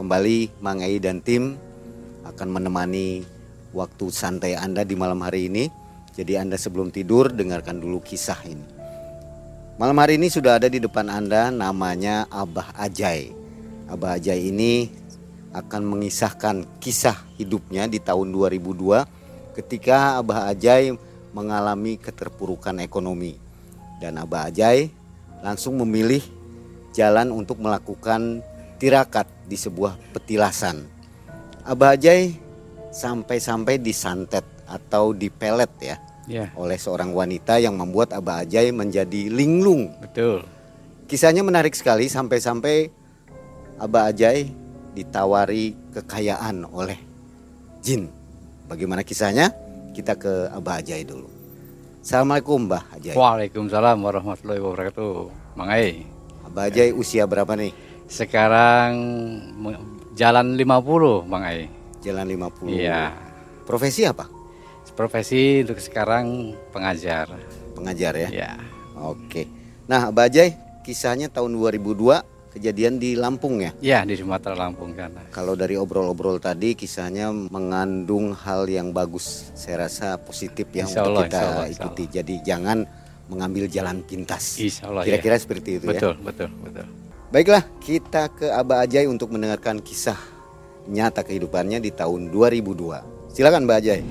Kembali Mang Ei dan tim akan menemani waktu santai Anda di malam hari ini. Jadi Anda sebelum tidur dengarkan dulu kisah ini. Malam hari ini sudah ada di depan Anda namanya Abah Ajai. Abah Ajai ini akan mengisahkan kisah hidupnya di tahun 2002 ketika Abah Ajai mengalami keterpurukan ekonomi. Dan Abah Ajai langsung memilih jalan untuk melakukan tirakat di sebuah petilasan. Abah Ajai sampai-sampai disantet atau dipelet ya Ya, oleh seorang wanita yang membuat Abah Ajai menjadi linglung. betul. Kisahnya menarik sekali sampai-sampai Abah Ajai ditawari kekayaan oleh jin. Bagaimana kisahnya? Kita ke Abah Ajai dulu. Assalamualaikum Mbah Ajai. Waalaikumsalam warahmatullahi wabarakatuh. Mang Ai, Abah Ajai usia berapa nih? Sekarang jalan 50, Mang Ai. Jalan 50. Iya. Profesi apa? Profesi untuk sekarang pengajar. Pengajar ya. Ya. Oke. Nah, Abah Ajai kisahnya tahun 2002 kejadian di Lampung ya. Ya, di Sumatera Lampung sana. Kalau dari obrol-obrol tadi kisahnya mengandung hal yang bagus. Saya rasa positif yang Insya untuk Allah, kita insya Allah, insya ikuti. Jadi jangan mengambil jalan pintas. Insya Allah, Kira-kira seperti itu ya. Betul, betul, betul. Baiklah, kita ke Abah Ajai untuk mendengarkan kisah nyata kehidupannya di tahun 2002. Silakan Mbak Ajai.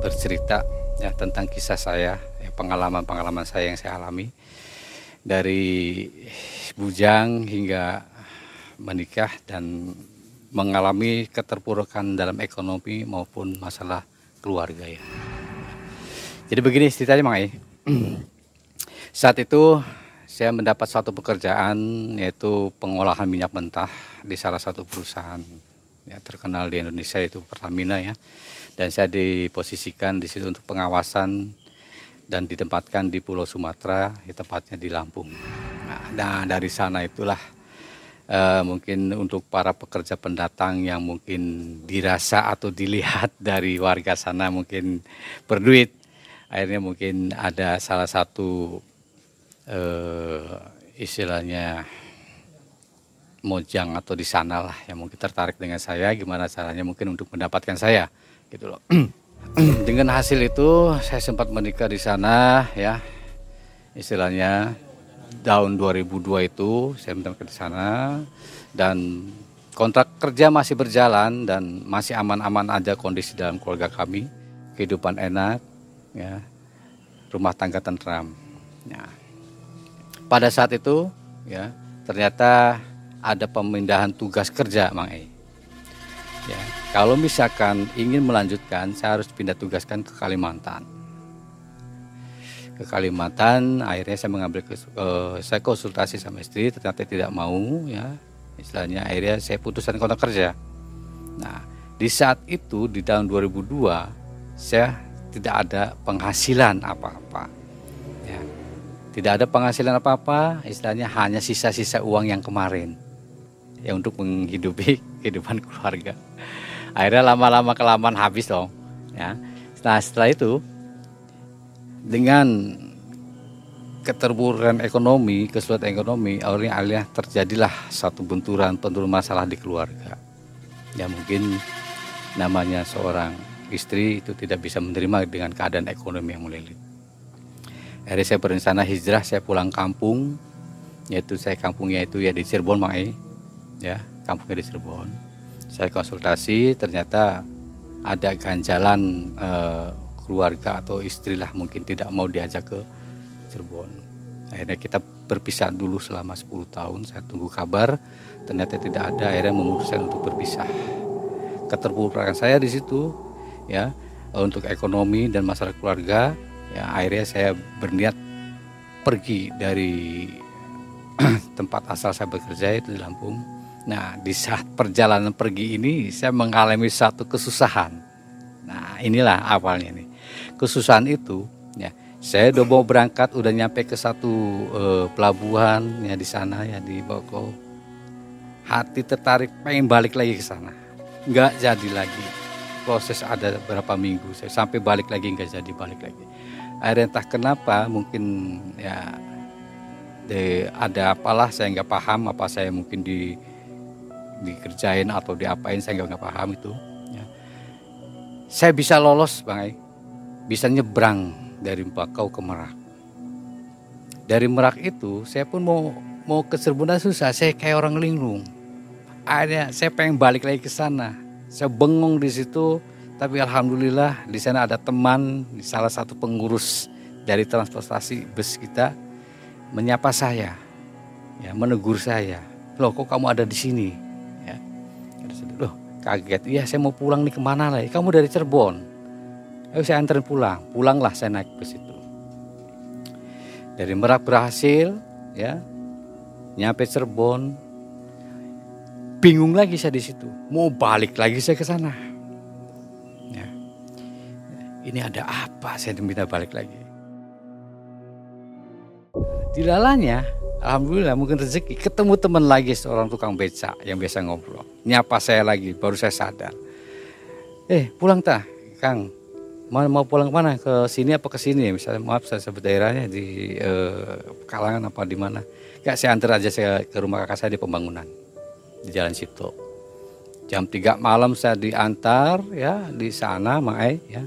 Bercerita ya tentang kisah saya, ya, pengalaman-pengalaman saya yang saya alami dari bujang hingga menikah dan mengalami keterpurukan dalam ekonomi maupun masalah keluarga ya. Jadi begini ceritanya Mang Ai. Saat itu saya mendapat suatu pekerjaan yaitu pengolahan minyak mentah di salah satu perusahaan ya, terkenal di Indonesia yaitu Pertamina ya. Dan saya diposisikan di situ untuk pengawasan dan ditempatkan di Pulau Sumatera, ya, tepatnya di Lampung. Nah, nah, dari sana itulah eh, mungkin untuk para pekerja pendatang yang mungkin dirasa atau dilihat dari warga sana mungkin berduit, akhirnya mungkin ada salah satu eh, istilahnya mojang atau di sana lah yang mungkin tertarik dengan saya gimana caranya mungkin untuk mendapatkan saya gitu loh. Dengan hasil itu saya sempat menikah di sana ya. Istilahnya tahun 2002 itu saya menikah di sana dan kontrak kerja masih berjalan dan masih aman-aman aja kondisi dalam keluarga kami. Kehidupan enak ya rumah tangga tentram ya pada saat itu ya ternyata ada pemindahan tugas kerja Mang E. Ya, kalau misalkan ingin melanjutkan saya harus pindah tugaskan ke Kalimantan. Ke Kalimantan akhirnya saya mengambil eh, saya konsultasi sama istri ternyata tidak mau ya. Istilahnya akhirnya saya putuskan kontrak kerja. Nah, di saat itu di tahun 2002 saya tidak ada penghasilan apa-apa. Ya. Tidak ada penghasilan apa-apa, istilahnya hanya sisa-sisa uang yang kemarin. Ya untuk menghidupi kehidupan keluarga. Akhirnya lama-lama kelamaan habis dong. Ya. Nah setelah itu dengan keterburukan ekonomi, kesulitan ekonomi, akhirnya terjadilah satu benturan benturan masalah di keluarga. Ya mungkin namanya seorang istri itu tidak bisa menerima dengan keadaan ekonomi yang melilit. Akhirnya saya berencana hijrah, saya pulang kampung, yaitu saya kampungnya itu ya di Cirebon, Mai. Ya, kampungnya di Cirebon. Saya konsultasi, ternyata ada ganjalan eh, keluarga atau istrilah mungkin tidak mau diajak ke Cirebon. Akhirnya kita berpisah dulu selama 10 tahun, saya tunggu kabar, ternyata tidak ada, akhirnya memutuskan untuk berpisah. Keterpurukan saya di situ, ya, untuk ekonomi dan masalah keluarga, ya akhirnya saya berniat pergi dari tempat asal saya bekerja itu di Lampung. Nah, di saat perjalanan pergi ini saya mengalami satu kesusahan. Nah, inilah awalnya nih kesusahan itu ya saya udah mau berangkat udah nyampe ke satu uh, pelabuhan ya di sana ya di Boko hati tertarik pengen balik lagi ke sana nggak jadi lagi proses ada berapa minggu saya sampai balik lagi nggak jadi balik lagi akhirnya entah kenapa mungkin ya de, ada apalah saya nggak paham apa saya mungkin di dikerjain atau diapain saya nggak paham itu ya. saya bisa lolos bang bisa nyebrang dari Bakau ke Merak. Dari Merak itu saya pun mau mau ke Serbunan susah, saya kayak orang linglung. Akhirnya saya pengen balik lagi ke sana. Saya bengong di situ, tapi alhamdulillah di sana ada teman, salah satu pengurus dari transportasi bus kita menyapa saya, ya menegur saya. Loh kok kamu ada di sini? Ya. Loh kaget, iya saya mau pulang nih ke mana lagi? Kamu dari Cirebon. Ayo saya anterin pulang. Pulanglah saya naik bus itu. Dari Merak berhasil, ya, nyampe Cirebon. Bingung lagi saya di situ. Mau balik lagi saya ke sana. Ya. Ini ada apa? Saya diminta balik lagi. Dilalanya, Alhamdulillah mungkin rezeki ketemu teman lagi seorang tukang beca yang biasa ngobrol. Nyapa saya lagi, baru saya sadar. Eh pulang tak, Kang mau mau pulang mana ke sini apa ke sini misalnya maaf saya sebut daerahnya di eh, kalangan apa di mana ya saya antar aja saya ke rumah kakak saya di pembangunan di Jalan Cipto. Jam 3 malam saya diantar ya di sana Mae ya.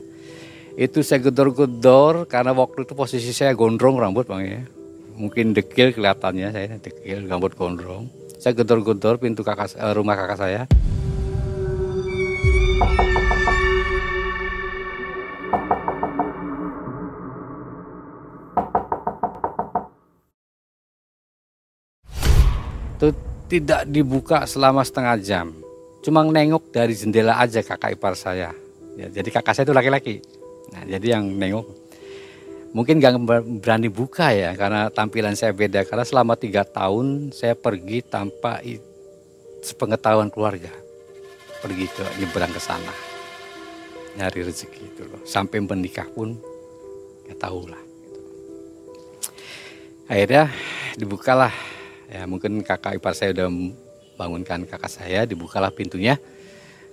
Itu saya gedor-gedor karena waktu itu posisi saya gondrong rambut bang ya. Mungkin dekil kelihatannya saya dekil rambut gondrong. Saya gedor-gedor pintu kakak eh, rumah kakak saya tidak dibuka selama setengah jam. Cuma nengok dari jendela aja kakak ipar saya. Ya, jadi kakak saya itu laki-laki. Nah, jadi yang nengok mungkin gak berani buka ya karena tampilan saya beda. Karena selama tiga tahun saya pergi tanpa sepengetahuan keluarga. Pergi ke nyebrang ke sana. Nyari rezeki itu loh. Sampai menikah pun ya tahu lah. Akhirnya dibukalah ya mungkin kakak ipar saya udah bangunkan kakak saya dibukalah pintunya.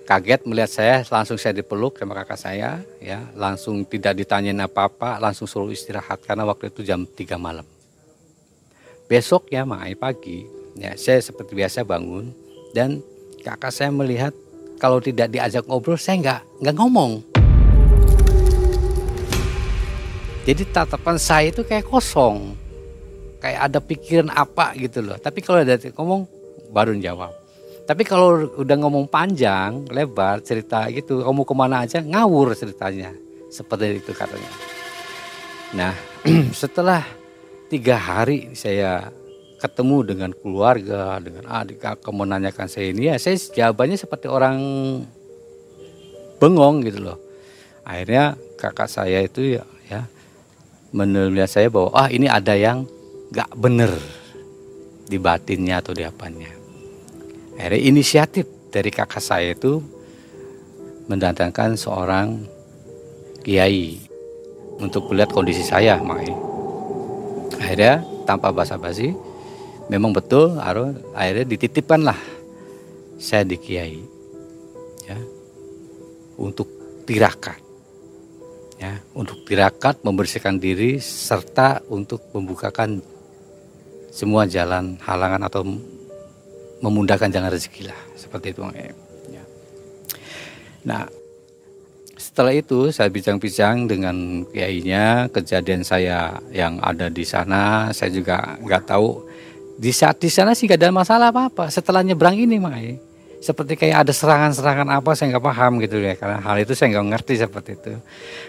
Kaget melihat saya langsung saya dipeluk sama kakak saya ya. Langsung tidak ditanyain apa-apa langsung suruh istirahat karena waktu itu jam 3 malam. Besok ya mai pagi ya saya seperti biasa bangun dan kakak saya melihat kalau tidak diajak ngobrol saya nggak nggak ngomong. Jadi tatapan saya itu kayak kosong kayak ada pikiran apa gitu loh. Tapi kalau ada ngomong baru jawab. Tapi kalau udah ngomong panjang, lebar cerita gitu, kamu ke mana aja ngawur ceritanya. Seperti itu katanya. Nah setelah tiga hari saya ketemu dengan keluarga, dengan adik kakak menanyakan saya ini ya saya jawabannya seperti orang bengong gitu loh. Akhirnya kakak saya itu ya, ya menilai saya bahwa ah ini ada yang gak bener di batinnya atau di apanya. Akhirnya inisiatif dari kakak saya itu mendatangkan seorang kiai untuk melihat kondisi saya, Mai. Akhirnya tanpa basa-basi, memang betul, akhirnya dititipkanlah saya di kiai, ya, untuk tirakat, ya, untuk tirakat membersihkan diri serta untuk membukakan semua jalan halangan atau memudahkan jalan rezeki lah. Seperti itu ya. Nah setelah itu saya bincang-bincang dengan kiainya. Kejadian saya yang ada di sana saya juga nggak tahu. Di saat di sana sih gak ada masalah apa-apa. Setelah nyebrang ini Mai seperti kayak ada serangan-serangan apa saya nggak paham gitu ya. Karena hal itu saya nggak ngerti seperti itu.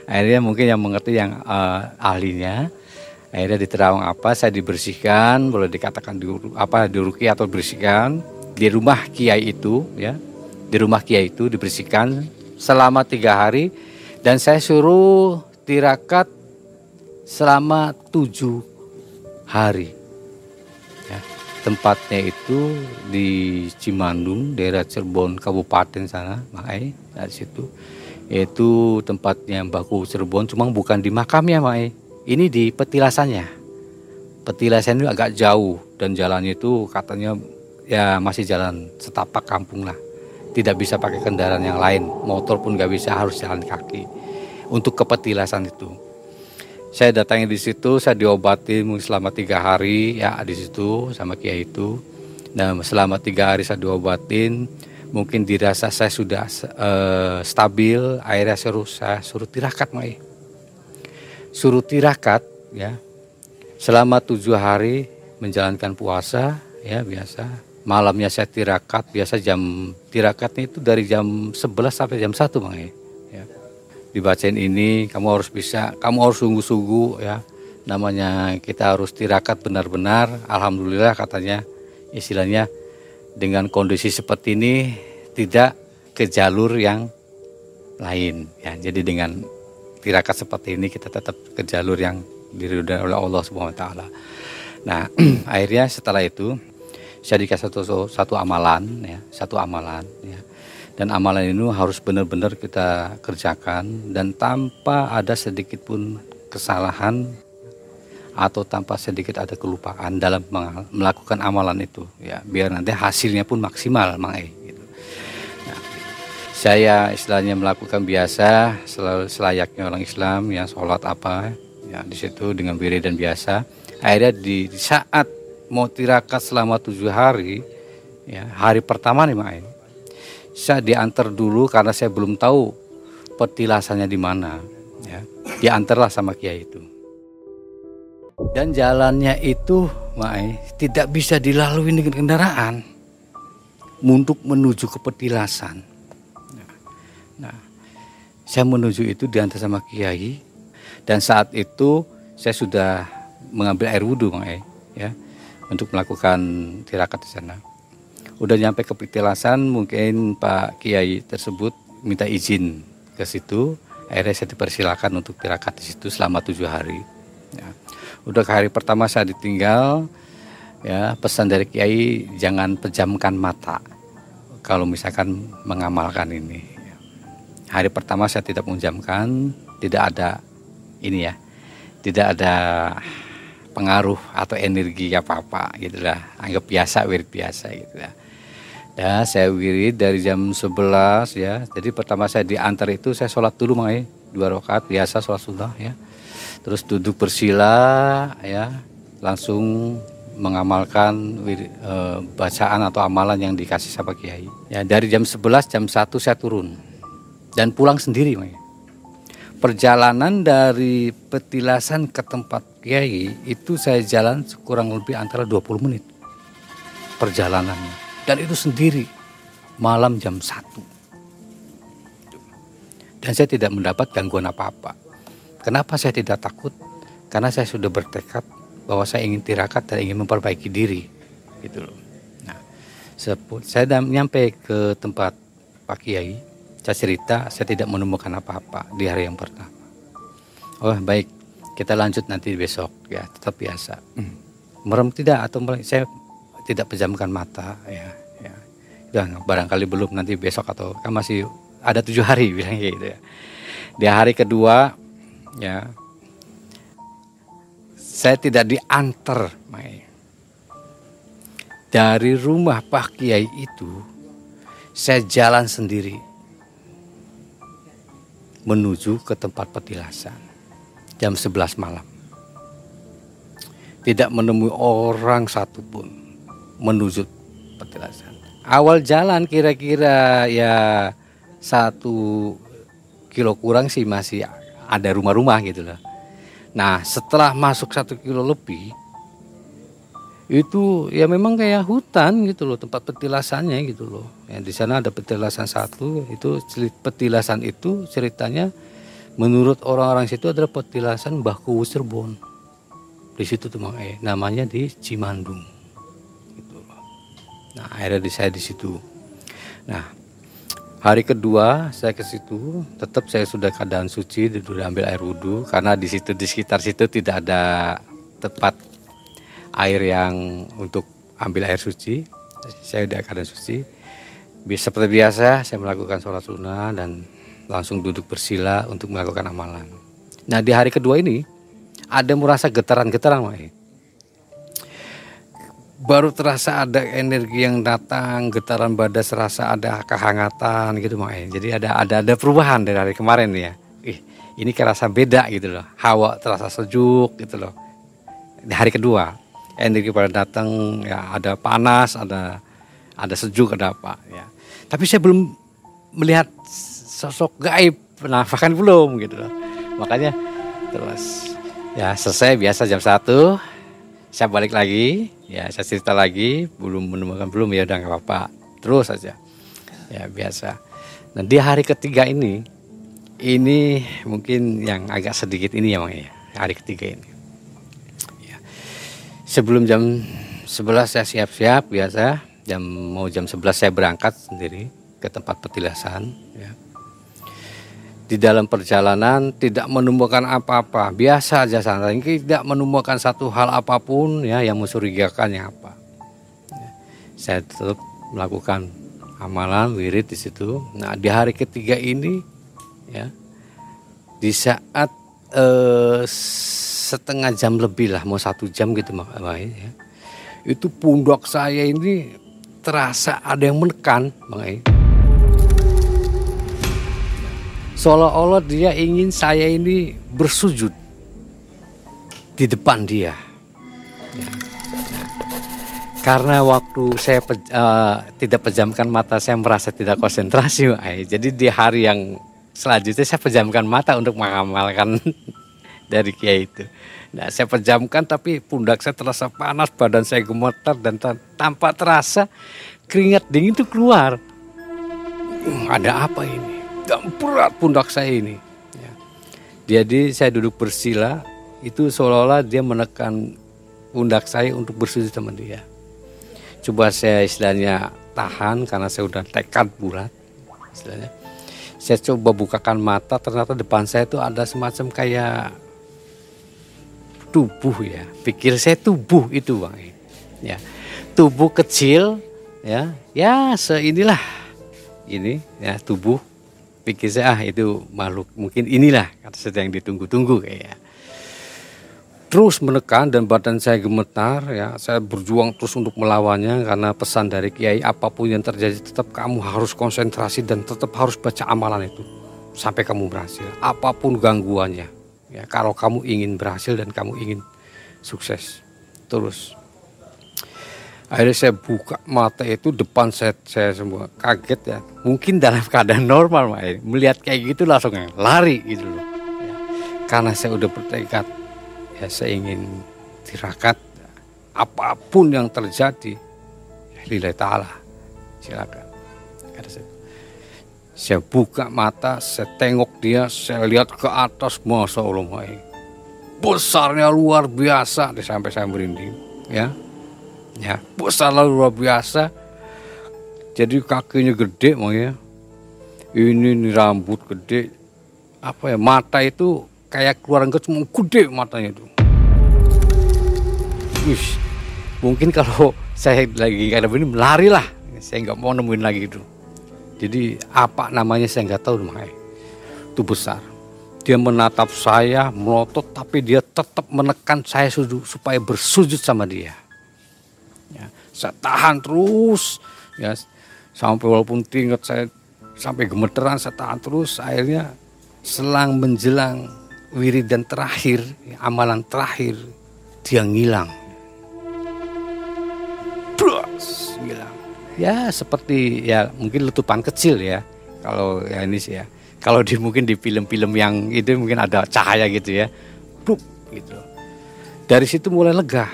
Akhirnya mungkin yang mengerti yang uh, ahlinya akhirnya di terawang apa saya dibersihkan boleh dikatakan di apa diuruki atau bersihkan. Di rumah kiai itu ya di rumah kiai itu dibersihkan selama tiga hari. Dan saya suruh tirakat selama tujuh hari. Tempatnya itu di Cimandung daerah Cirebon Kabupaten sana Mae dari situ. Itu tempatnya Baku Cirebon cuma bukan di makamnya Mae ini di petilasannya petilasan itu agak jauh dan jalannya itu katanya ya masih jalan setapak kampung lah tidak bisa pakai kendaraan yang lain motor pun nggak bisa harus jalan kaki untuk ke petilasan itu saya datangi di situ, saya diobati selama tiga hari ya di situ sama kiai itu. Nah selama tiga hari saya diobatin, mungkin dirasa saya sudah uh, stabil, akhirnya suruh saya suruh tirakat mai. Suruh tirakat ya. Selama tujuh hari menjalankan puasa ya biasa. Malamnya saya tirakat, biasa jam tirakatnya itu dari jam 11 sampai jam 1 Bang dibacain ini kamu harus bisa kamu harus sungguh-sungguh ya. Namanya kita harus tirakat benar-benar. Alhamdulillah katanya istilahnya dengan kondisi seperti ini tidak ke jalur yang lain ya. Jadi dengan tirakat seperti ini kita tetap ke jalur yang diridhoi oleh Allah Subhanahu wa taala. Nah, akhirnya setelah itu saya dikasih satu, satu amalan ya, satu amalan ya. Dan amalan ini harus benar-benar kita kerjakan dan tanpa ada sedikit pun kesalahan atau tanpa sedikit ada kelupaan dalam melakukan amalan itu ya. Biar nanti hasilnya pun maksimal mang e, saya istilahnya melakukan biasa selalu selayaknya orang Islam yang sholat apa ya di situ dengan dan biasa. Akhirnya di, di saat mau tirakat selama tujuh hari ya hari pertama nih e, saya diantar dulu karena saya belum tahu petilasannya di mana ya. Diantarlah sama kiai itu. Dan jalannya itu Mai, tidak bisa dilalui dengan kendaraan. Untuk menuju ke petilasan saya menuju itu diantar sama kiai. Dan saat itu saya sudah mengambil air wudhu Mai, ya untuk melakukan tirakat di sana. Udah nyampe ke petilasan mungkin Pak Kiai tersebut minta izin ke situ. Akhirnya saya dipersilakan untuk tirakat di situ selama tujuh hari ya. udah ke hari pertama saya ditinggal ya pesan dari Kiai jangan pejamkan mata kalau misalkan mengamalkan ini hari pertama saya tidak menjamkan tidak ada ini ya tidak ada pengaruh atau energi apa apa gitulah anggap biasa wirid biasa gitu ya Ya, saya wirid dari jam 11 ya. Jadi pertama saya diantar itu saya sholat dulu Mai, dua rakaat biasa sholat sunnah ya. Terus duduk bersila ya, langsung mengamalkan e, bacaan atau amalan yang dikasih sama kiai. Ya, dari jam 11 jam 1 saya turun dan pulang sendiri. Perjalanan dari petilasan ke tempat kiai itu saya jalan kurang lebih antara 20 menit. Perjalanannya. Dan itu sendiri malam jam 1 dan saya tidak mendapat gangguan apa-apa. Kenapa saya tidak takut? Karena saya sudah bertekad bahwa saya ingin tirakat dan ingin memperbaiki diri. Gitu loh. Nah saya nyampe ke tempat Pak Kiai saya cerita saya tidak menemukan apa-apa di hari yang pertama. Oh baik. Kita lanjut nanti besok ya. Tetap biasa. Hmm. merem tidak atau saya tidak pejamkan mata ya ya. Dan barangkali belum nanti besok atau kan masih ada tujuh hari bilang gitu ya. Di hari kedua ya saya tidak diantar Mai. dari rumah Pak Kiai itu saya jalan sendiri menuju ke tempat petilasan jam 11 malam tidak menemui orang satupun menuju petilasan. Awal jalan kira-kira ya satu kilo kurang sih masih ada rumah-rumah gitu loh. Nah setelah masuk satu kilo lebih itu ya memang kayak hutan gitu loh tempat petilasannya gitu loh. Ya, di sana ada petilasan satu itu petilasan itu ceritanya menurut orang-orang situ adalah petilasan Mbah Kuwu. Di situ tuh eh, namanya di Cimandung. Gitu loh. Nah akhirnya di saya di situ. Nah Hari kedua saya ke situ, tetap saya sudah keadaan suci, sudah ambil air wudhu karena di situ di sekitar situ tidak ada tempat air yang untuk ambil air suci. Saya sudah keadaan suci. Seperti biasa saya melakukan sholat sunnah dan langsung duduk bersila untuk melakukan amalan. Nah di hari kedua ini ada merasa getaran-getaran, baru terasa ada energi yang datang, getaran badan serasa ada kehangatan gitu makanya. Jadi ada ada ada perubahan dari hari kemarin ya. Ih, ini kerasa beda gitu loh. Hawa terasa sejuk gitu loh. Di hari kedua, energi pada datang ya ada panas, ada ada sejuk, ada apa ya. Tapi saya belum melihat sosok gaib, bahkan belum gitu. Makanya terus ya selesai biasa jam satu saya balik lagi ya saya cerita lagi belum menemukan belum ya udah nggak apa-apa terus saja ya biasa nah di hari ketiga ini ini mungkin yang agak sedikit ini ya bang ya hari ketiga ini. Sebelum jam 11 saya siap-siap biasa. Jam mau jam 11 saya berangkat sendiri ke tempat petilasan ya. Di dalam perjalanan tidak menemukan apa-apa. Biasa aja santai tidak menemukan satu hal apa pun ya yang mencurigakan yang apa. Ya, saya tetap melakukan amalan wirid di situ. Nah di hari ketiga ini ya di saat eh, setengah jam lebih lah mau satu jam gitu makanya ya, itu pundak saya ini terasa ada yang menekan makanya seolah-olah dia ingin saya ini bersujud di depan dia. Ya. Karena waktu saya pe, uh, tidak pejamkan mata, saya merasa tidak konsentrasi. Jadi di hari yang selanjutnya saya pejamkan mata untuk mengamalkan dari kiai itu. Nah, saya pejamkan tapi pundak saya terasa panas, badan saya gemetar dan tanpa terasa keringat dingin itu keluar. Uh, ada apa ini? dan berat pundak saya ini. Ya. Jadi saya duduk bersila, itu seolah-olah dia menekan pundak saya untuk bersujud sama dia. Coba saya istilahnya tahan karena saya sudah tekad bulat. Istilahnya. Saya coba bukakan mata, ternyata depan saya itu ada semacam kayak tubuh ya. Pikir saya tubuh itu bang. Ya, tubuh kecil ya, ya seinilah ini ya tubuh. Pikir saya ah itu makhluk. Mungkin inilah kata sedang ditunggu-tunggu kayak terus menekan dan badan saya gemetar ya. Saya berjuang terus untuk melawannya karena pesan dari kiai apa pun yang terjadi tetap kamu harus konsentrasi dan tetap harus baca amalan itu sampai kamu berhasil. Apa pun gangguannya ya kalau kamu ingin berhasil dan kamu ingin sukses terus. Akhirnya saya buka mata itu depan saya, saya semua kaget ya. Mungkin dalam keadaan normal Mak, melihat kayak gitu langsung lari gitu loh. Ya. karena saya udah bertekad ya saya ingin tirakat apa pun yang terjadi ya, lillahi ta'ala. Silakan. Kata saya saya buka mata saya tengok dia saya lihat ke atas masa Allah besarnya luar biasa. Sampai saya merinding ya. Ya besar luar biasa. Jadi kakinya gede ya. Ini nih rambut gede. Apa ya mata itu kayak keluar enggak cuma gede matanya itu. Wish, mungkin kalau saya lagi ada begini lari lah saya nggak mau nemuin lagi itu jadi apa namanya saya nggak tahu makanya itu besar. Dia menatap saya melotot tapi dia tetap menekan saya supaya bersujud sama dia. Saya tahan terus ya. Sampai walaupun tingkat saya sampai gemeteran saya tahan terus akhirnya selang menjelang wirid dan terakhir amalan terakhir dia ngilang ya seperti ya mungkin letupan kecil ya kalau ya ini sih ya. Kalau di mungkin di film-film yang itu mungkin ada cahaya gitu ya Buk, gitu. Dari situ mulai lega.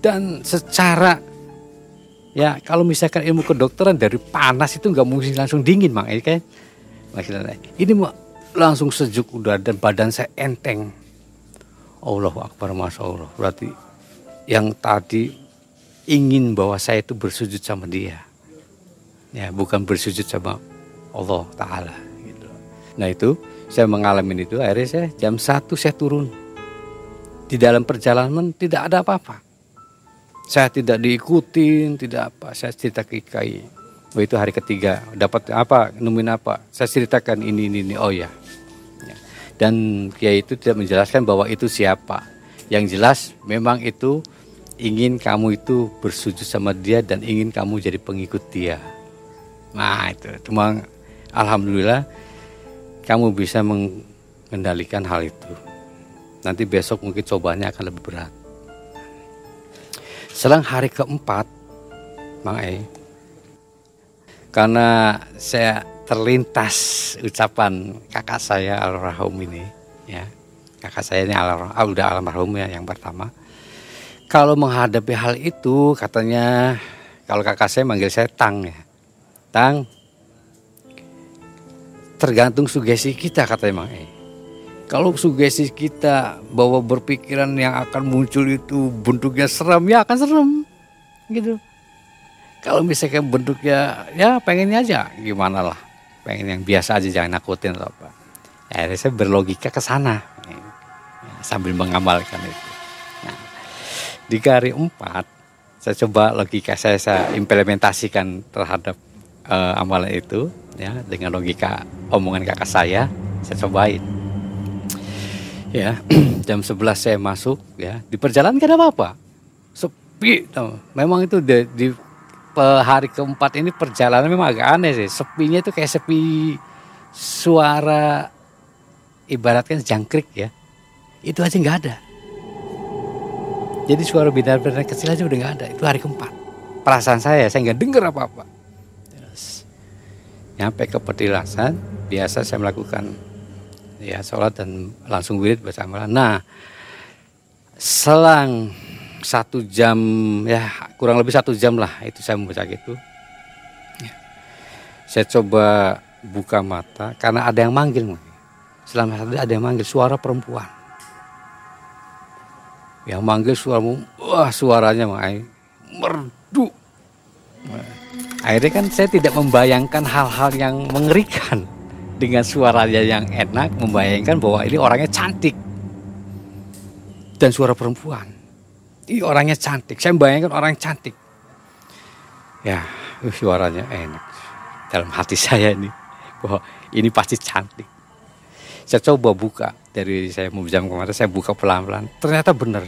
Dan secara ya kalau misalkan ilmu kedokteran dari panas itu nggak mungkin langsung dingin mang. Ya kan ini langsung sejuk udara dan badan saya enteng. Allahu Akbar Masya Allah. Berarti yang tadi ingin bahwa saya itu bersujud sama dia ya bukan bersujud sama Allah Ta'ala gitu. nah itu saya mengalami itu akhirnya saya jam satu saya turun di dalam perjalanan tidak ada apa-apa saya tidak diikutin tidak apa saya cerita ke Kiai oh itu hari ketiga dapat apa nemuin apa saya ceritakan ini ini, ini. oh ya dan Kiai itu tidak menjelaskan bahwa itu siapa. Yang jelas memang itu ingin kamu itu bersujud sama dia dan ingin kamu jadi pengikut dia. Nah itu, cuma alhamdulillah kamu bisa mengendalikan hal itu. Nanti besok mungkin cobanya akan lebih berat. Selang hari keempat, Mang E, karena saya terlintas ucapan kakak saya almarhum ini ya kakak saya ini almarhum ah, udah almarhum ya yang pertama kalau menghadapi hal itu katanya kalau kakak saya manggil saya tang ya tang tergantung sugesti kita kata emang eh kalau sugesti kita bahwa berpikiran yang akan muncul itu bentuknya seram ya akan serem gitu. Kalau misalnya bentuknya ya pengennya aja gimana lah. Pengen yang biasa aja jangan nakutin atau apa. Ya, saya berlogika ke sana ya, sambil mengamalkan itu. Nah, di hari empat saya coba logika saya saya implementasikan terhadap uh, amalan itu ya dengan logika omongan kakak saya saya cobain ya jam 11 saya masuk ya di perjalanan gak ada apa-apa sepi memang itu di, di hari keempat ini perjalanan memang agak aneh sih. Sepinya itu kayak sepi suara ibaratkan jangkrik ya. Itu aja nggak ada. Jadi suara bidara-bidara kecil aja udah nggak ada. Itu hari keempat. Perasaan saya, saya nggak dengar apa-apa. Nyampe ke petilasan, biasa saya melakukan ya sholat dan langsung wirid bersama. Nah, selang satu jam ya kurang lebih satu jam lah itu saya membaca gitu ya. saya coba buka mata karena ada yang manggil selama satu ada yang manggil suara perempuan yang manggil suara wah suaranya merdu akhirnya kan saya tidak membayangkan hal-hal yang mengerikan dengan suaranya yang enak membayangkan bahwa ini orangnya cantik dan suara perempuan ini orangnya cantik. Saya bayangkan orang cantik. Ya, uh, suaranya enak. Dalam hati saya ini bahwa ini pasti cantik. Saya coba buka dari saya mau jam kemarin saya buka pelan-pelan. Ternyata benar.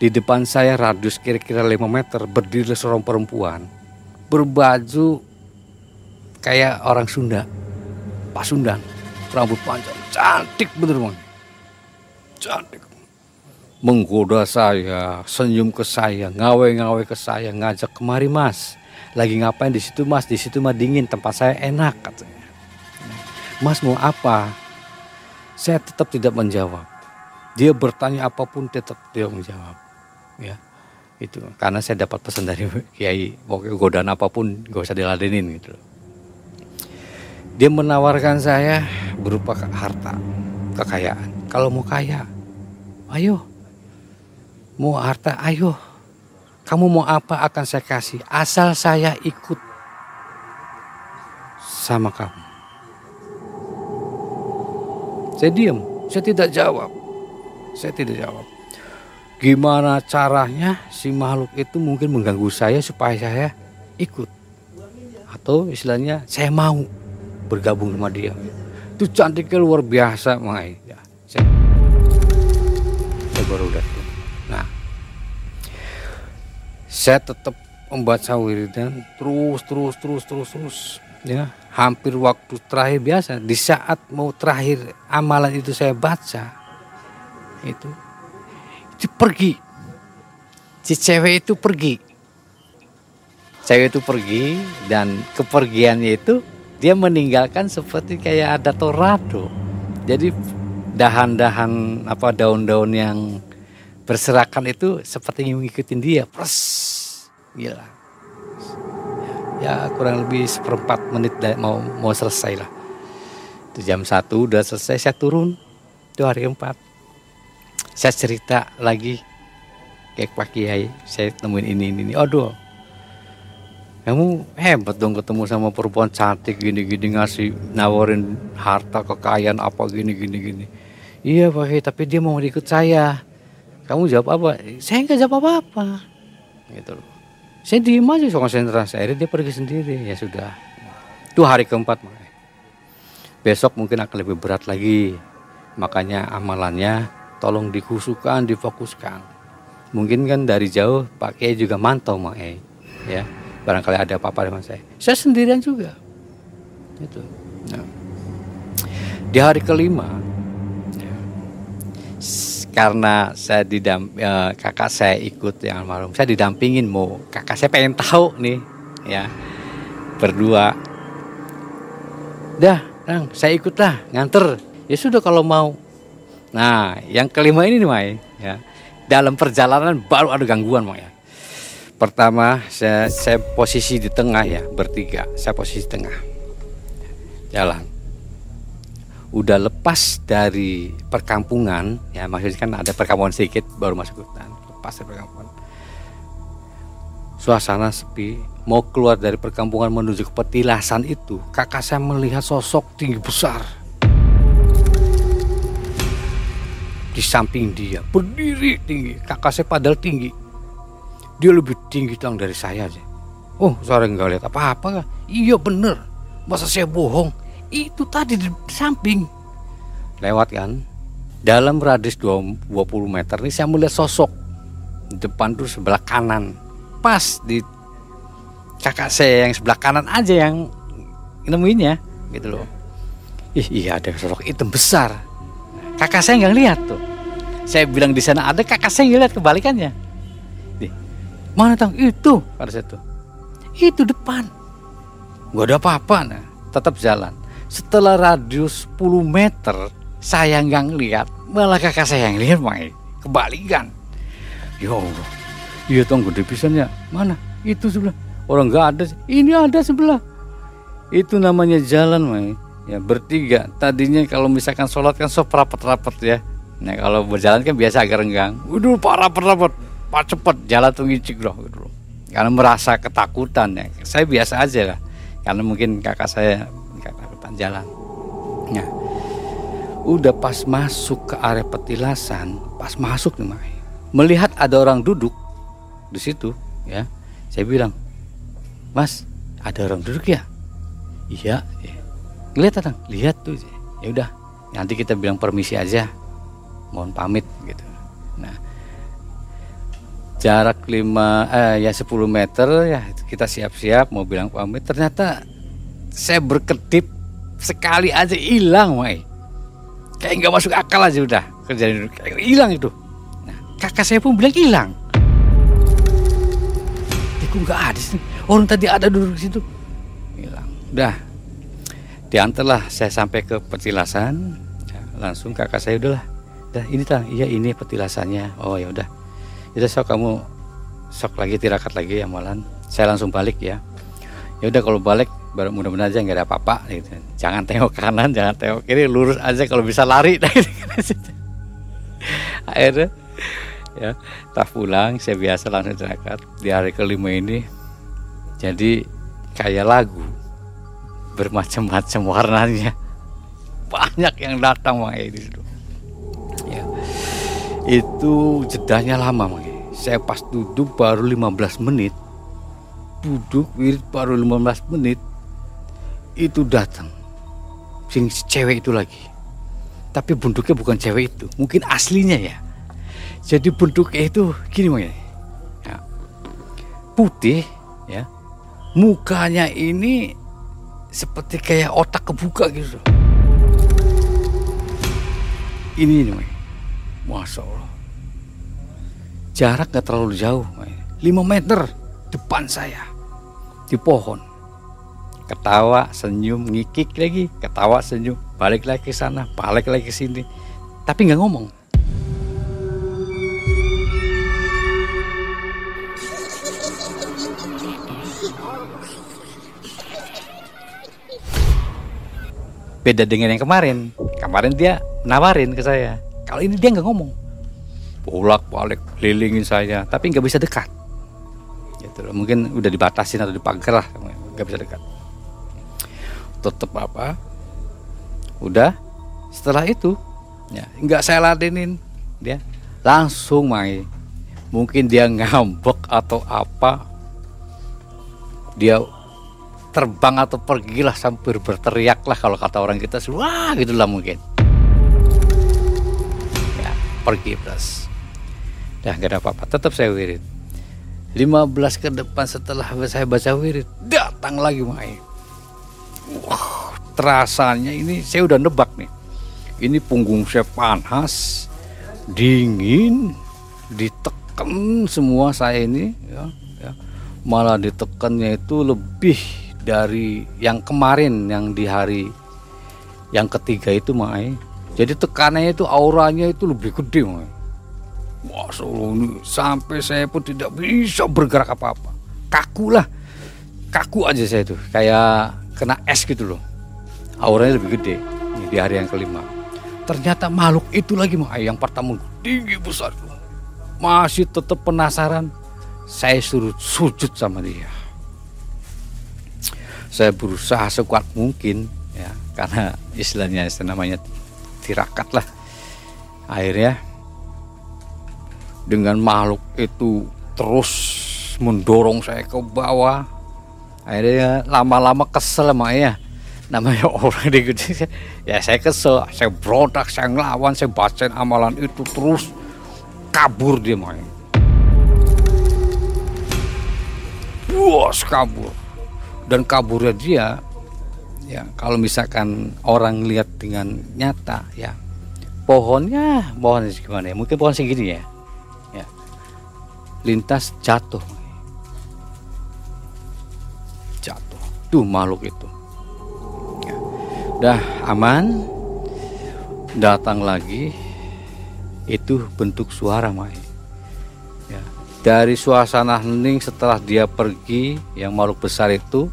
Di depan saya radius kira-kira 5 meter berdiri seorang perempuan berbaju kayak orang Sunda. Pasundan, rambut panjang, cantik bener bang. Cantik menggoda saya, senyum ke saya, ngawe-ngawe ke saya, ngajak kemari mas. Lagi ngapain di situ mas? Di situ mah dingin, tempat saya enak katanya. Mas mau apa? Saya tetap tidak menjawab. Dia bertanya apa pun tetap dia menjawab. Ya, itu karena saya dapat pesan dari Kiai, pokoknya godaan apa pun gak usah diladenin gitu. Dia menawarkan saya berupa harta, kekayaan. Kalau mau kaya, ayo mau harta, ayo. Kamu mau apa akan saya kasih. Asal saya ikut sama kamu. Saya diam, saya tidak jawab. Saya tidak jawab. Gimana caranya si makhluk itu mungkin mengganggu saya supaya saya ikut. Atau istilahnya saya mau bergabung sama dia. Itu cantiknya luar biasa, Mai. Ya, saya, saya baru udah saya tetap membaca wiridan terus terus terus terus terus ya hampir waktu terakhir biasa di saat mau terakhir amalan itu saya baca itu pergi. Si cewek itu pergi. Cewek itu pergi dan kepergiannya itu dia meninggalkan seperti kayak ada tornado. Jadi dahan-dahan apa daun-daun yang berserakan itu seperti mengikuti dia. Pres. Gila. Ya kurang lebih seperempat menit mau mau selesai lah. Itu jam satu udah selesai saya turun. Itu hari keempat saya cerita lagi kayak Pak Kiai saya temuin ini ini, ini. aduh. Kamu hebat dong ketemu sama perempuan cantik gini-gini ngasih nawarin harta kekayaan apa gini gini iya Pak Kiai tapi dia mau ikut saya. Kamu jawab apa? Saya nggak jawab apa apa gitu loh. Saya diem aja konsentrasi akhirnya dia pergi sendiri. Ya sudah. Itu hari keempat besok mungkin akan lebih berat lagi. Makanya amalannya tolong dikhusukan difokuskan. Mungkin kan dari jauh Pak Kiai juga mantau makanya ya barangkali ada apa-apa dengan saya. Saya sendirian juga. Itu. Nah. di hari kelima ya, karena saya didam ya, kakak saya ikut yang almarhum. Saya didampingin mau kakak saya pengen tahu nih ya berdua. Dah saya ikut lah nganter. Ya sudah kalau mau nah yang kelima ini nih Mai ya dalam perjalanan baru ada gangguan Mai ya Pertama saya, saya posisi di tengah ya bertiga. Saya posisi di tengah. Jalan. Udah lepas dari perkampungan ya maksudnya kan ada perkampungan sedikit baru masuk hutan. Lepas dari perkampungan. Suasana sepi. Mau keluar dari perkampungan menuju ke petilasan itu, kakak saya melihat sosok tinggi besar. Di samping dia berdiri tinggi. Kakak saya padahal tinggi dia lebih tinggi tang dari saya aja. Oh, saya nggak lihat apa-apa. Iya bener. Masa saya bohong? Itu tadi di samping. Lewat kan. Dalam radius 20 meter ini saya melihat sosok. Depan tuh sebelah kanan. Pas di kakak saya yang sebelah kanan aja yang nemuinnya gitu loh. Ih, iya ada sosok hitam besar. Kakak saya nggak lihat tuh. Saya bilang di sana ada kakak saya lihat kebalikannya Mana tang? Itu pada saat itu. Depan. Gak ada apa-apa nah. Tetap jalan. Setelah radius 10 meter saya nggak ngeliat, malah kakak saya yang lihat main kebalikan. Ya Allah, iya tong gede pisannya. Mana? Itu sebelah. Orang nggak ada. Ini ada sebelah. Itu namanya jalan main. Ya bertiga. Tadinya kalau misalkan sholat kan sok rapat-rapat ya. Nah kalau berjalan kan biasa agak renggang. Waduh, pak rapat-rapat pak cepet. Jalan tuh ngicik loh gitu karena merasa ketakutan ya. Saya biasa aja lah. Karena mungkin kakak saya ketakutan jalan. Nah udah pas masuk ke area petilasan pas masuk nih Mai, melihat ada orang duduk di situ ya. Saya bilang mas ada orang duduk ya? Iya. Ya. Lihat datang. Lihat tuh ya udah nanti kita bilang permisi aja. Mohon pamit gitu. Nah jarak 5 eh ya 10 meter ya kita siap-siap mau bilang pamit. Ternyata saya berkedip sekali aja hilang Mai kayak nggak masuk akal aja udah kerjaan hilang itu. Nah, kakak saya pun bilang hilang. Itu nggak ada sih. Orang tadi ada duduk di situ. Hilang. Udah diantarlah saya sampai ke petilasan. Ya, langsung kakak saya udahlah dah ini tang. Iya ini petilasannya. Oh ya udah. Jadi sok kamu sok lagi tirakat lagi amalan. Saya langsung balik ya. Ya udah kalau balik baru mudah-mudahan aja nggak ada apa-apa. Gitu. jangan tengok kanan jangan tengok kiri lurus aja kalau bisa lari. Akhirnya ya tak pulang saya biasa langsung tirakat. Di hari kelima ini jadi kayak lagu bermacam-macam warnanya. Banyak yang datang makanya di situ. Ya. Itu jedanya lama makanya saya pas duduk baru 15 menit. Duduk wirid baru 15 menit. Itu datang. Sing cewek itu lagi. Tapi bentuknya bukan cewek itu. Mungkin aslinya ya. Jadi bentuknya itu gini makanya ya. putih ya. Mukanya ini seperti kayak otak kebuka gitu ini ini Masya Allah. Jarak gak terlalu jauh. 5 meter depan saya. Di pohon. ketawa senyum ngikik lagi ketawa senyum balik lagi ke sana balik lagi ke sini tapi nggak ngomong beda dengan yang kemarin. Kemarin dia nawarin ke saya. Kalau ini dia nggak ngomong. Bolak balik lilingin saya tapi nggak bisa dekat. Gitu loh. mungkin udah dibatasin atau dipagar lah nggak bisa dekat. Tetap apa? Udah setelah itu ya nggak saya ladenin. Dia langsung main. Mungkin dia ngambek atau apa. Dia terbang atau pergilah sampai berteriak lah kalau kata orang kita wah gitulah mungkin. Ya pergi plus dah gak ada apa-apa. Tetap saya wirid. 15 ke depan setelah saya baca wirid datang lagi main wah terasanya ini saya udah nebak nih. Ini punggung saya panas dingin ditekan semua saya ini ya, ya. malah ditekannya itu lebih dari yang kemarin yang di hari yang ketiga itu Mai. Jadi tekanannya itu auranya itu lebih gede Mai. Wah ini sampai saya pun tidak bisa bergerak apa-apa. Kaku lah. Kaku aja saya itu. Kayak kena es gitu loh. Auranya lebih gede di hari yang kelima. Ternyata makhluk itu lagi Mai yang pertama tinggi besar. Masih tetap penasaran. Saya suruh sujud sama dia saya berusaha sekuat mungkin ya karena istilahnya istilah namanya tirakat lah. Akhirnya dengan makhluk itu terus mendorong saya ke bawah akhirnya lama-lama kesel sama ya namanya orang di gede ya saya kesel saya berontak saya ngelawan saya bacain amalan itu terus kabur dia main bos kabur dan kaburnya dia ya kalau misalkan orang lihat dengan nyata ya pohonnya pohon gimana ya? Mungkin pohon segini ya. Ya. Lintas jatuh. Jatuh. Tuh makhluk itu. Ya. dah aman. Datang lagi. Itu bentuk suara mai dari suasana hening setelah dia pergi yang makhluk besar itu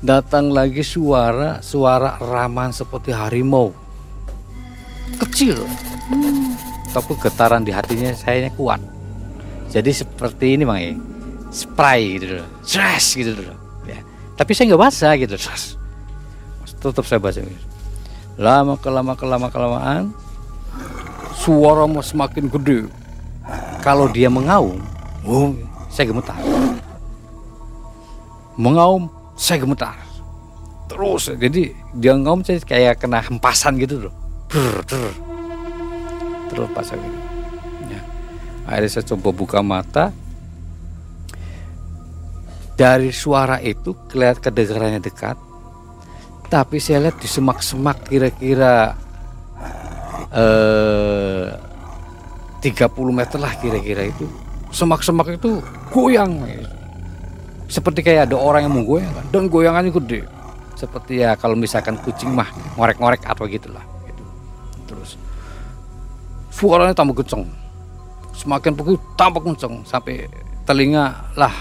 datang lagi suara suara raman seperti harimau. Kecil. Hmm. tapi getaran di hatinya saya kuat. Jadi seperti ini bang ya spray gitu loh. Stress gitu loh. Ya. tapi saya nggak baca gitu stress tetap saya baca gitu. lama kelama kelama kelamaan suara semakin gede kalau dia mengaum oh, saya gemetar. Mengaum saya gemetar. Terus jadi dia ngomong saya kayak kena hempasan gitu loh. Brr, brr. terus pas gitu ya. akhirnya saya coba buka mata. Dari suara itu kelihatan kedengarannya dekat. Tapi saya lihat di semak-semak kira-kira eh, 30 meter lah kira-kira itu. Semak-semak itu goyang. Gitu seperti kayak ada orang yang mau goyang kan. Dan goyangannya gede. Seperti ya kalau misalkan kucing mah ngorek-ngorek atau gitulah. Gitu. terus suaranya tambah kenceng. Semakin pukul tambah kenceng. Sampai telinga lah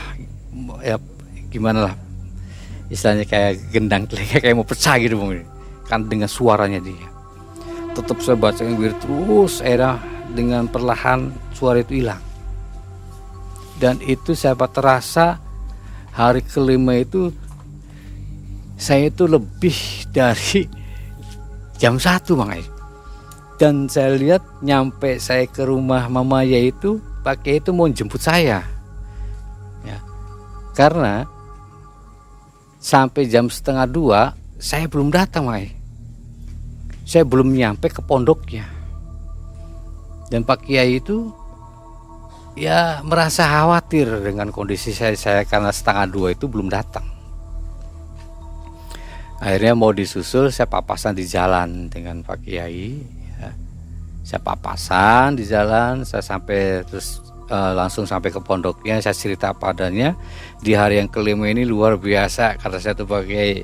ya gimana lah. Istilahnya kayak gendang telinga kayak mau pecah gitu mungkin kan dengan suaranya dia. Tetap saya baca yang terus era dengan perlahan suara itu hilang. Dan itu saya terasa hari kelima itu saya itu lebih dari jam satu bang dan saya lihat nyampe saya ke rumah mama ya itu pakai itu mau jemput saya. Ya. Karena sampai jam setengah dua saya belum datang Mai saya belum nyampe ke pondoknya dan Pak Kiai itu ya merasa khawatir dengan kondisi saya, saya karena setengah dua itu belum datang. Akhirnya mau disusul saya papasan di jalan dengan Pak Kiai. Ya. Saya papasan di jalan, saya sampai terus uh, langsung sampai ke pondoknya saya cerita padanya di hari yang kelima ini luar biasa karena saya tuh pakai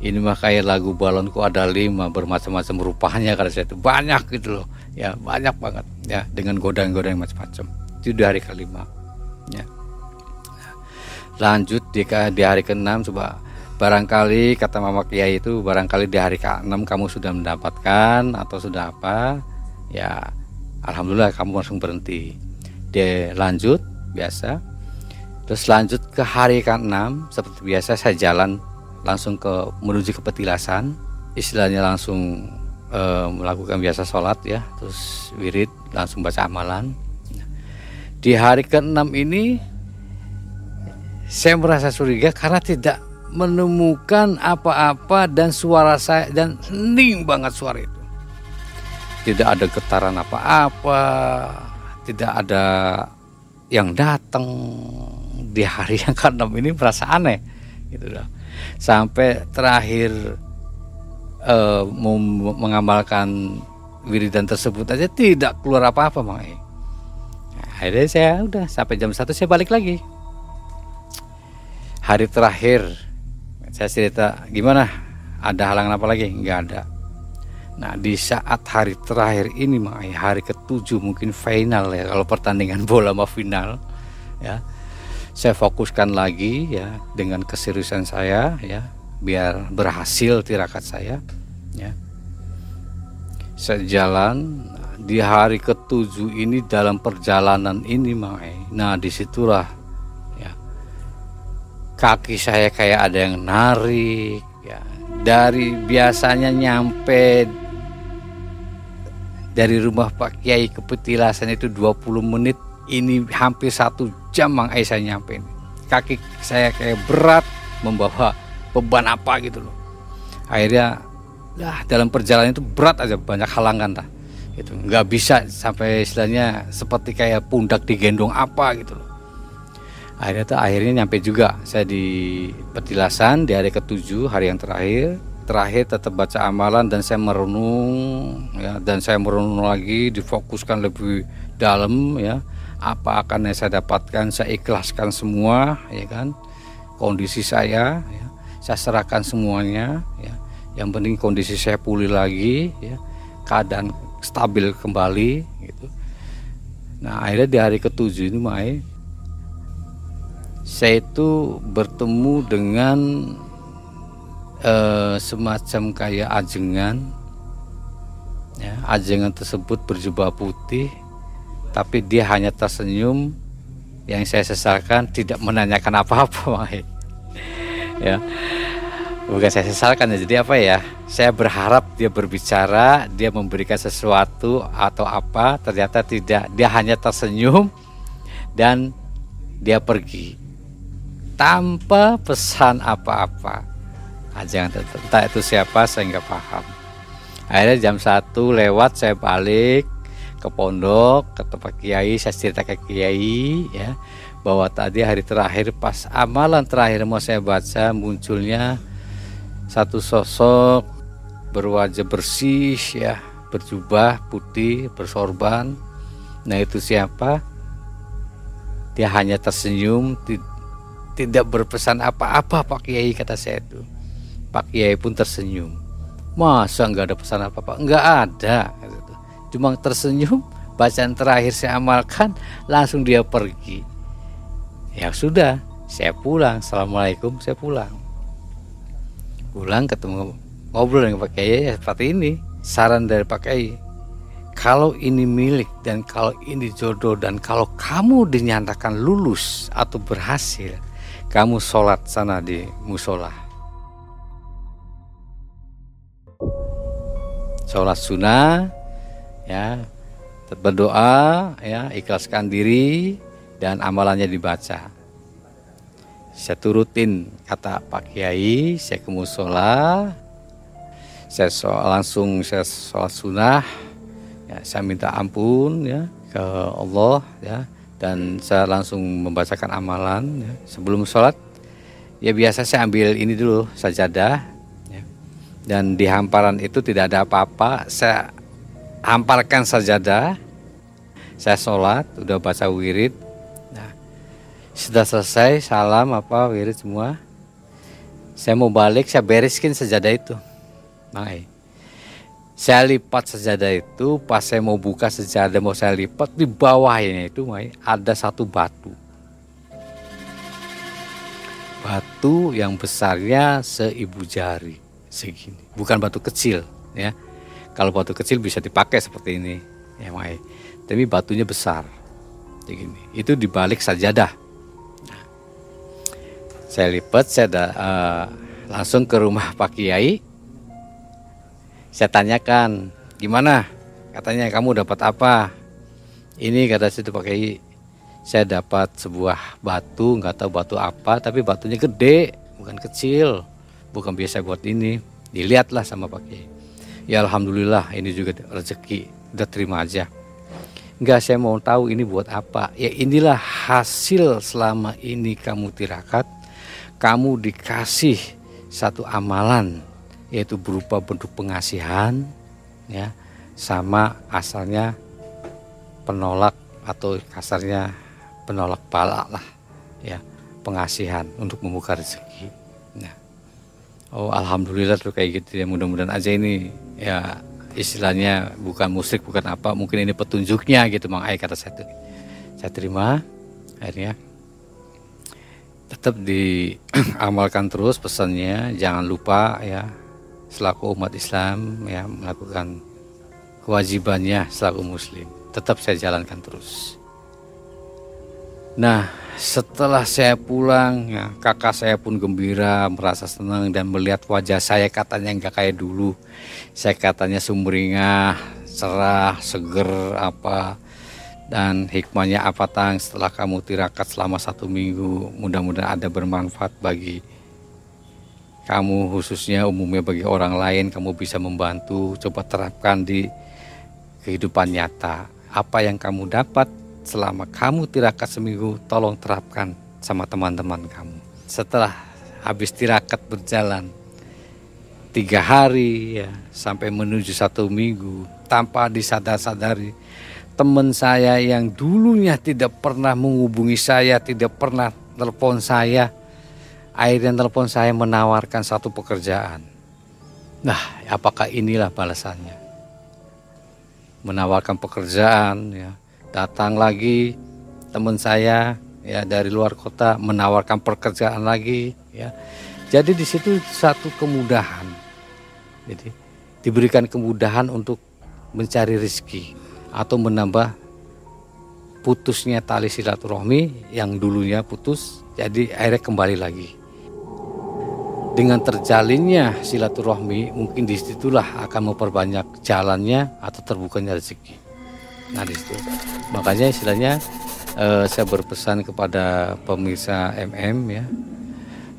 ini mah kayak lagu balonku ada lima bermacam-macam rupanya karena saya itu banyak gitu loh ya banyak banget ya dengan godang-godang macam-macam. Itu di hari kelima ya. Lanjut di, di hari keenam coba. Barangkali kata Mama Kiai itu barangkali di hari ke-6 kamu sudah mendapatkan atau sudah apa ya Alhamdulillah kamu langsung berhenti. Dia lanjut biasa. Terus lanjut ke hari ke-6 seperti biasa saya jalan langsung ke menuju ke petilasan. Istilahnya langsung e, melakukan biasa sholat ya terus wirid langsung baca amalan. Di hari ke-6 ini saya merasa curiga karena tidak menemukan apa-apa dan suara saya dan hening banget suara itu. Tidak ada getaran apa-apa tidak ada yang datang. Di hari yang ke-6 ini merasa aneh gitu loh. Sampai terakhir uh, mengamalkan wiridan tersebut aja tidak keluar apa-apa Mang nah, akhirnya saya udah sampai jam satu saya balik lagi. Hari terakhir saya cerita gimana? Ada halangan apa lagi? Nggak ada. Nah di saat hari terakhir ini Mang hari ketujuh mungkin final ya kalau pertandingan bola mau final ya. Saya fokuskan lagi ya dengan keseriusan saya ya biar berhasil tirakat saya ya. Saya jalan di hari ketujuh ini dalam perjalanan ini Mae. Nah di situlah ya. Kaki saya kayak ada yang narik ya. Dari biasanya nyampe dari rumah Pak Kiai ke petilasan itu 20 menit. Ini hampir satu jam Mang Aisyah nyampe ini. Kaki saya kayak berat membawa beban apa gitu loh. Akhirnya ya dalam perjalanan itu berat aja banyak halangan lah. Itu nggak bisa sampai istilahnya seperti kayak pundak digendong apa gitu loh. Akhirnya tuh akhirnya nyampe juga saya di petilasan di hari ketujuh hari yang terakhir terakhir tetap baca amalan dan saya merenung ya dan saya merenung lagi difokuskan lebih dalam ya apa akan yang saya dapatkan saya ikhlaskan semua ya kan kondisi saya ya, saya serahkan semuanya ya. Yang penting kondisi saya pulih lagi ya. Keadaan stabil kembali gitu. Nah akhirnya di hari ketujuh ini Mai saya itu bertemu dengan eh, semacam kayak ajengan ya. Ajengan tersebut berjubah putih tapi dia hanya tersenyum. Yang saya sesalkan tidak menanyakan apa-apa ya. Bukan saya sesalkan ya jadi apa ya? Saya berharap dia berbicara dia memberikan sesuatu atau apa ternyata tidak. Dia hanya tersenyum dan dia pergi. Tanpa pesan apa-apa. Aja ah, entah itu siapa saya nggak paham. Akhirnya jam satu lewat saya balik ke pondok ke tempat kiai saya cerita ke kiai ya bahwa tadi hari terakhir pas amalan terakhir mau saya baca munculnya satu sosok berwajah bersih ya berjubah putih bersorban. Nah itu siapa? Dia hanya tersenyum tidak berpesan apa-apa Pak Kiai kata saya itu. Pak Kiai pun tersenyum. Masa nggak ada pesan apa-apa? Nggak ada cuma tersenyum bacaan terakhir saya amalkan langsung dia pergi ya sudah saya pulang. Assalamualaikum saya pulang. Pulang ketemu ngobrol dengan Pak Kiai ya seperti ini. Saran dari Pak Kiai kalau ini milik dan kalau ini jodoh dan kalau kamu dinyatakan lulus atau berhasil kamu sholat sana di musola. Sholat sunnah ya berdoa ya ikhlaskan diri dan amalannya dibaca saya turutin kata Pak Kiai saya ke musola saya so, langsung saya sholat sunnah ya saya minta ampun ya ke Allah ya dan saya langsung membacakan amalan ya. sebelum sholat ya biasa saya ambil ini dulu sajadah ya. dan di hamparan itu tidak ada apa-apa saya hamparkan sajadah saya sholat udah baca wirid sudah selesai salam apa wirid semua. Saya mau balik saya bereskin sejadah itu. Bang saya lipat sejadah itu pas saya mau buka sejadah mau saya lipat di bawahnya itu Mai, ada satu batu. Batu yang besarnya seibu jari segini. Bukan batu kecil ya. Kalau batu kecil bisa dipakai seperti ini ya Mai. Tapi batunya besar begini itu dibalik sajadah saya lipat saya da, uh, langsung ke rumah Pak Kiai saya tanyakan, gimana? Katanya kamu dapat apa? Ini kata situ pakai saya dapat sebuah batu, nggak tahu batu apa, tapi batunya gede, bukan kecil, bukan biasa buat ini. Dilihatlah sama pakai. Ya alhamdulillah ini juga rezeki, udah terima aja. Enggak saya mau tahu ini buat apa. Ya inilah hasil selama ini kamu tirakat. Kamu dikasih satu amalan yaitu berupa bentuk pengasihan ya sama asalnya penolak atau kasarnya penolak pala lah ya pengasihan untuk membuka rezeki. Nah, oh alhamdulillah tuh kayak gitu ya mudah-mudahan aja ini ya istilahnya bukan musik bukan apa mungkin ini petunjuknya gitu mang Ai kata saya tuh. Saya terima akhirnya tetap diamalkan terus pesannya. Jangan lupa ya selaku umat Islam ya melakukan kewajibannya selaku muslim. Tetap saya jalankan terus. Nah setelah saya pulang ya, kakak saya pun gembira merasa senang dan melihat wajah saya katanya nggak kayak dulu. Saya katanya sumringah cerah seger apa dan hikmahnya apa tang? Setelah kamu tirakat selama satu minggu mudah-mudahan ada bermanfaat bagi kamu khususnya umumnya bagi orang lain. Kamu bisa membantu coba terapkan di kehidupan nyata. Apa yang kamu dapat selama kamu tirakat seminggu tolong terapkan sama teman-teman kamu. Setelah habis tirakat berjalan tiga hari ya sampai menuju satu minggu tanpa disadar-sadari teman saya yang dulunya tidak pernah menghubungi saya tidak pernah telepon saya akhirnya telepon saya menawarkan satu pekerjaan. Nah, apakah inilah balasannya? Menawarkan pekerjaan, ya. Datang lagi teman saya ya dari luar kota menawarkan pekerjaan lagi, ya. Jadi di situ satu kemudahan. Jadi diberikan kemudahan untuk mencari rezeki atau menambah putusnya tali silaturahmi yang dulunya putus jadi akhirnya kembali lagi. Dengan terjalinnya silaturahmi mungkin di situlah akan memperbanyak jalannya atau terbukanya rezeki. Nah di situ. Makanya istilahnya eh, saya berpesan kepada pemirsa MM ya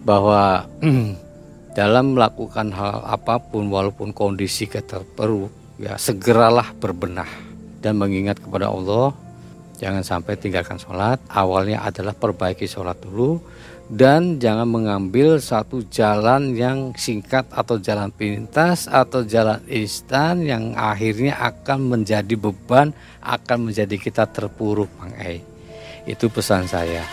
bahwa dalam melakukan hal apa pun walaupun kondisi keterpuruk ya segeralah berbenah dan mengingat kepada Allah jangan sampai tinggalkan sholat awalnya adalah perbaiki sholat dulu dan jangan mengambil satu jalan yang singkat atau jalan pintas atau jalan instan yang akhirnya akan menjadi beban, akan menjadi kita terpuruk, Bang E. Itu pesan saya.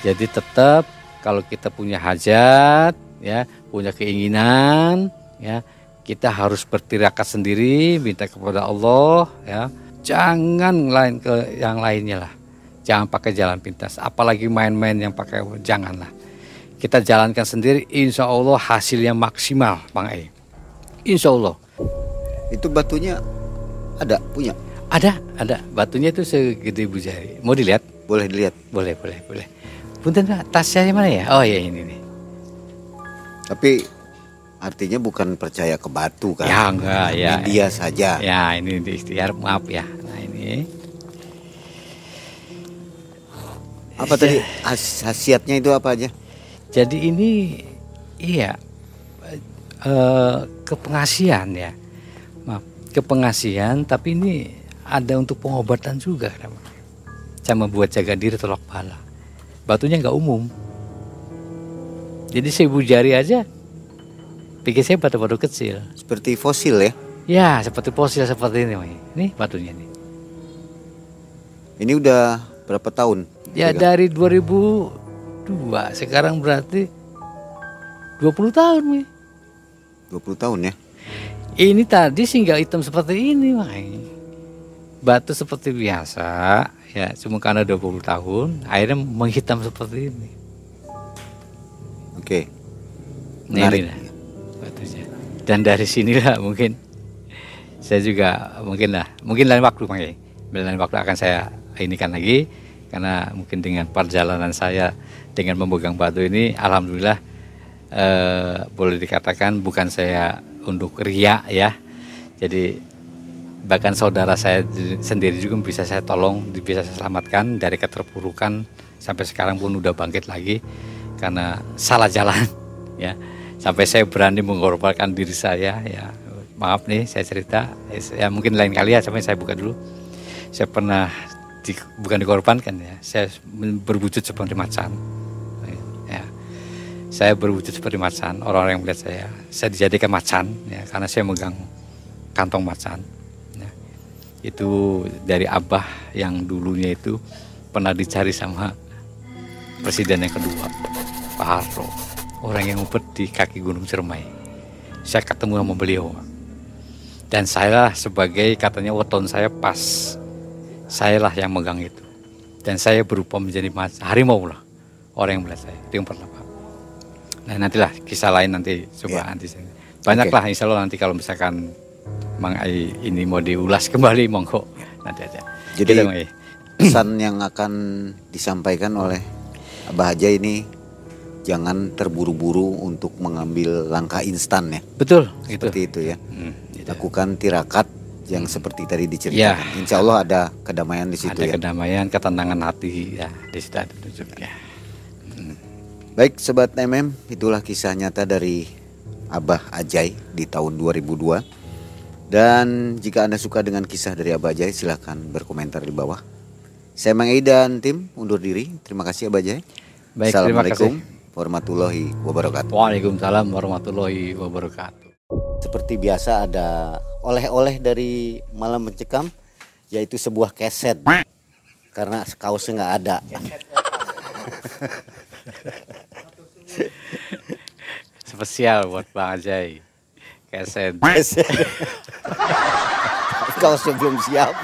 Jadi tetap kalau kita punya hajat, ya, punya keinginan, ya, kita harus bertirakat sendiri, minta kepada Allah, ya. Jangan lain ke yang lainnya lah. Jangan pakai jalan pintas. Apalagi main-main yang pakai janganlah. Kita jalankan sendiri insya Allah hasilnya maksimal Bang E insya Allah. Itu batunya ada punya? Ada ada. Batunya itu segede ibu jari. Mau dilihat? Boleh dilihat. Boleh boleh boleh. Punten tas saya mana ya? Oh ya ini nih tapi artinya bukan percaya ke batu kan ya enggak ya dia saja ya ini di ikhtiar maaf ya nah ini Apa tadi khasiatnya itu apa aja? Jadi ini iya eh, kepengasian ya. Maaf, kepengasian tapi ini ada untuk pengobatan juga sama buat jaga diri tolak bala. Batunya nggak umum. Jadi seribu jari aja pikir saya batu-batu kecil. Seperti fosil ya? Ya, seperti fosil seperti ini. Ini batunya nih. Ini udah berapa tahun? Ya pegang? dari 2002 sekarang berarti 20 tahun nih. 20 tahun ya. Ini tadi sih nggak hitam seperti ini, Mai. Batu seperti biasa, ya cuma karena 20 tahun akhirnya menghitam seperti ini. Oke. Nah, Menarik. ini Dan dari sinilah mungkin saya juga mungkin lah, mungkin lain waktu Mai. Lain waktu akan saya ini kan lagi karena mungkin dengan perjalanan saya dengan memegang batu ini alhamdulillah eh, boleh dikatakan bukan saya untuk ria ya. Jadi bahkan saudara saya di- sendiri juga bisa saya tolong bisa saya selamatkan dari keterpurukan. Sampai sekarang pun udah bangkit lagi karena salah jalan ya sampai saya berani mengorbankan diri saya ya. Maaf nih saya cerita. Ya mungkin lain kali ya sampai saya buka dulu. Saya pernah di- bukan dikorbankan ya saya berwujud seperti macan. Ya saya berwujud seperti macan orang-orang yang melihat saya. Saya dijadikan macan ya karena saya megang kantong macan ya. itu dari abah yang dulunya itu pernah dicari sama presiden yang kedua Pak Harto orang yang ngumpet di kaki Gunung Ciremai. Saya ketemu sama beliau. Dan saya sebagai katanya weton saya pas. Saya lah yang megang itu. Dan saya berupa menjadi mas harimau lah. Orang yang melihat saya. Itu yang pertama. Nah nantilah kisah lain nanti. Coba Iya. nanti saya- banyak lah insya Allah nanti kalau misalkan Mang Ai ini mau diulas kembali monggo. Nanti aja. Jadi Gitu, pesan yang akan disampaikan oleh Abah Haja ini jangan terburu-buru untuk mengambil langkah instan ya. betul gitu Seperti itu ya. Hmm, gitu. Lakukan tirakat yang seperti tadi diceritakan. Insya Allah ada kedamaian di situ ada ya. kedamaian ketenangan hati ya di situ ada tunjuknya Baik Sobat MM, itulah kisah nyata dari Abah Ajai di tahun 2002. Dan jika Anda suka dengan kisah dari Abah Ajai silahkan berkomentar di bawah. Saya Mang Ei dan tim undur diri. Terima kasih Abah Ajai. Baik, terima Assalamualaikum warahmatullahi wabarakatuh. Waalaikumsalam warahmatullahi wabarakatuh Seperti biasa ada oleh-oleh dari malam mencekam yaitu sebuah keset karena kaosnya nggak ada. spesial buat Bang Ajay keset Keset. kaosnya belum siap.